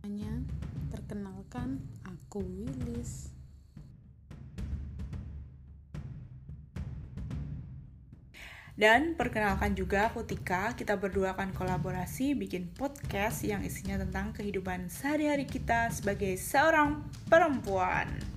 Hanya perkenalkan aku Wilis. Dan perkenalkan juga aku Tika, kita berdua akan kolaborasi bikin podcast yang isinya tentang kehidupan sehari-hari kita sebagai seorang perempuan.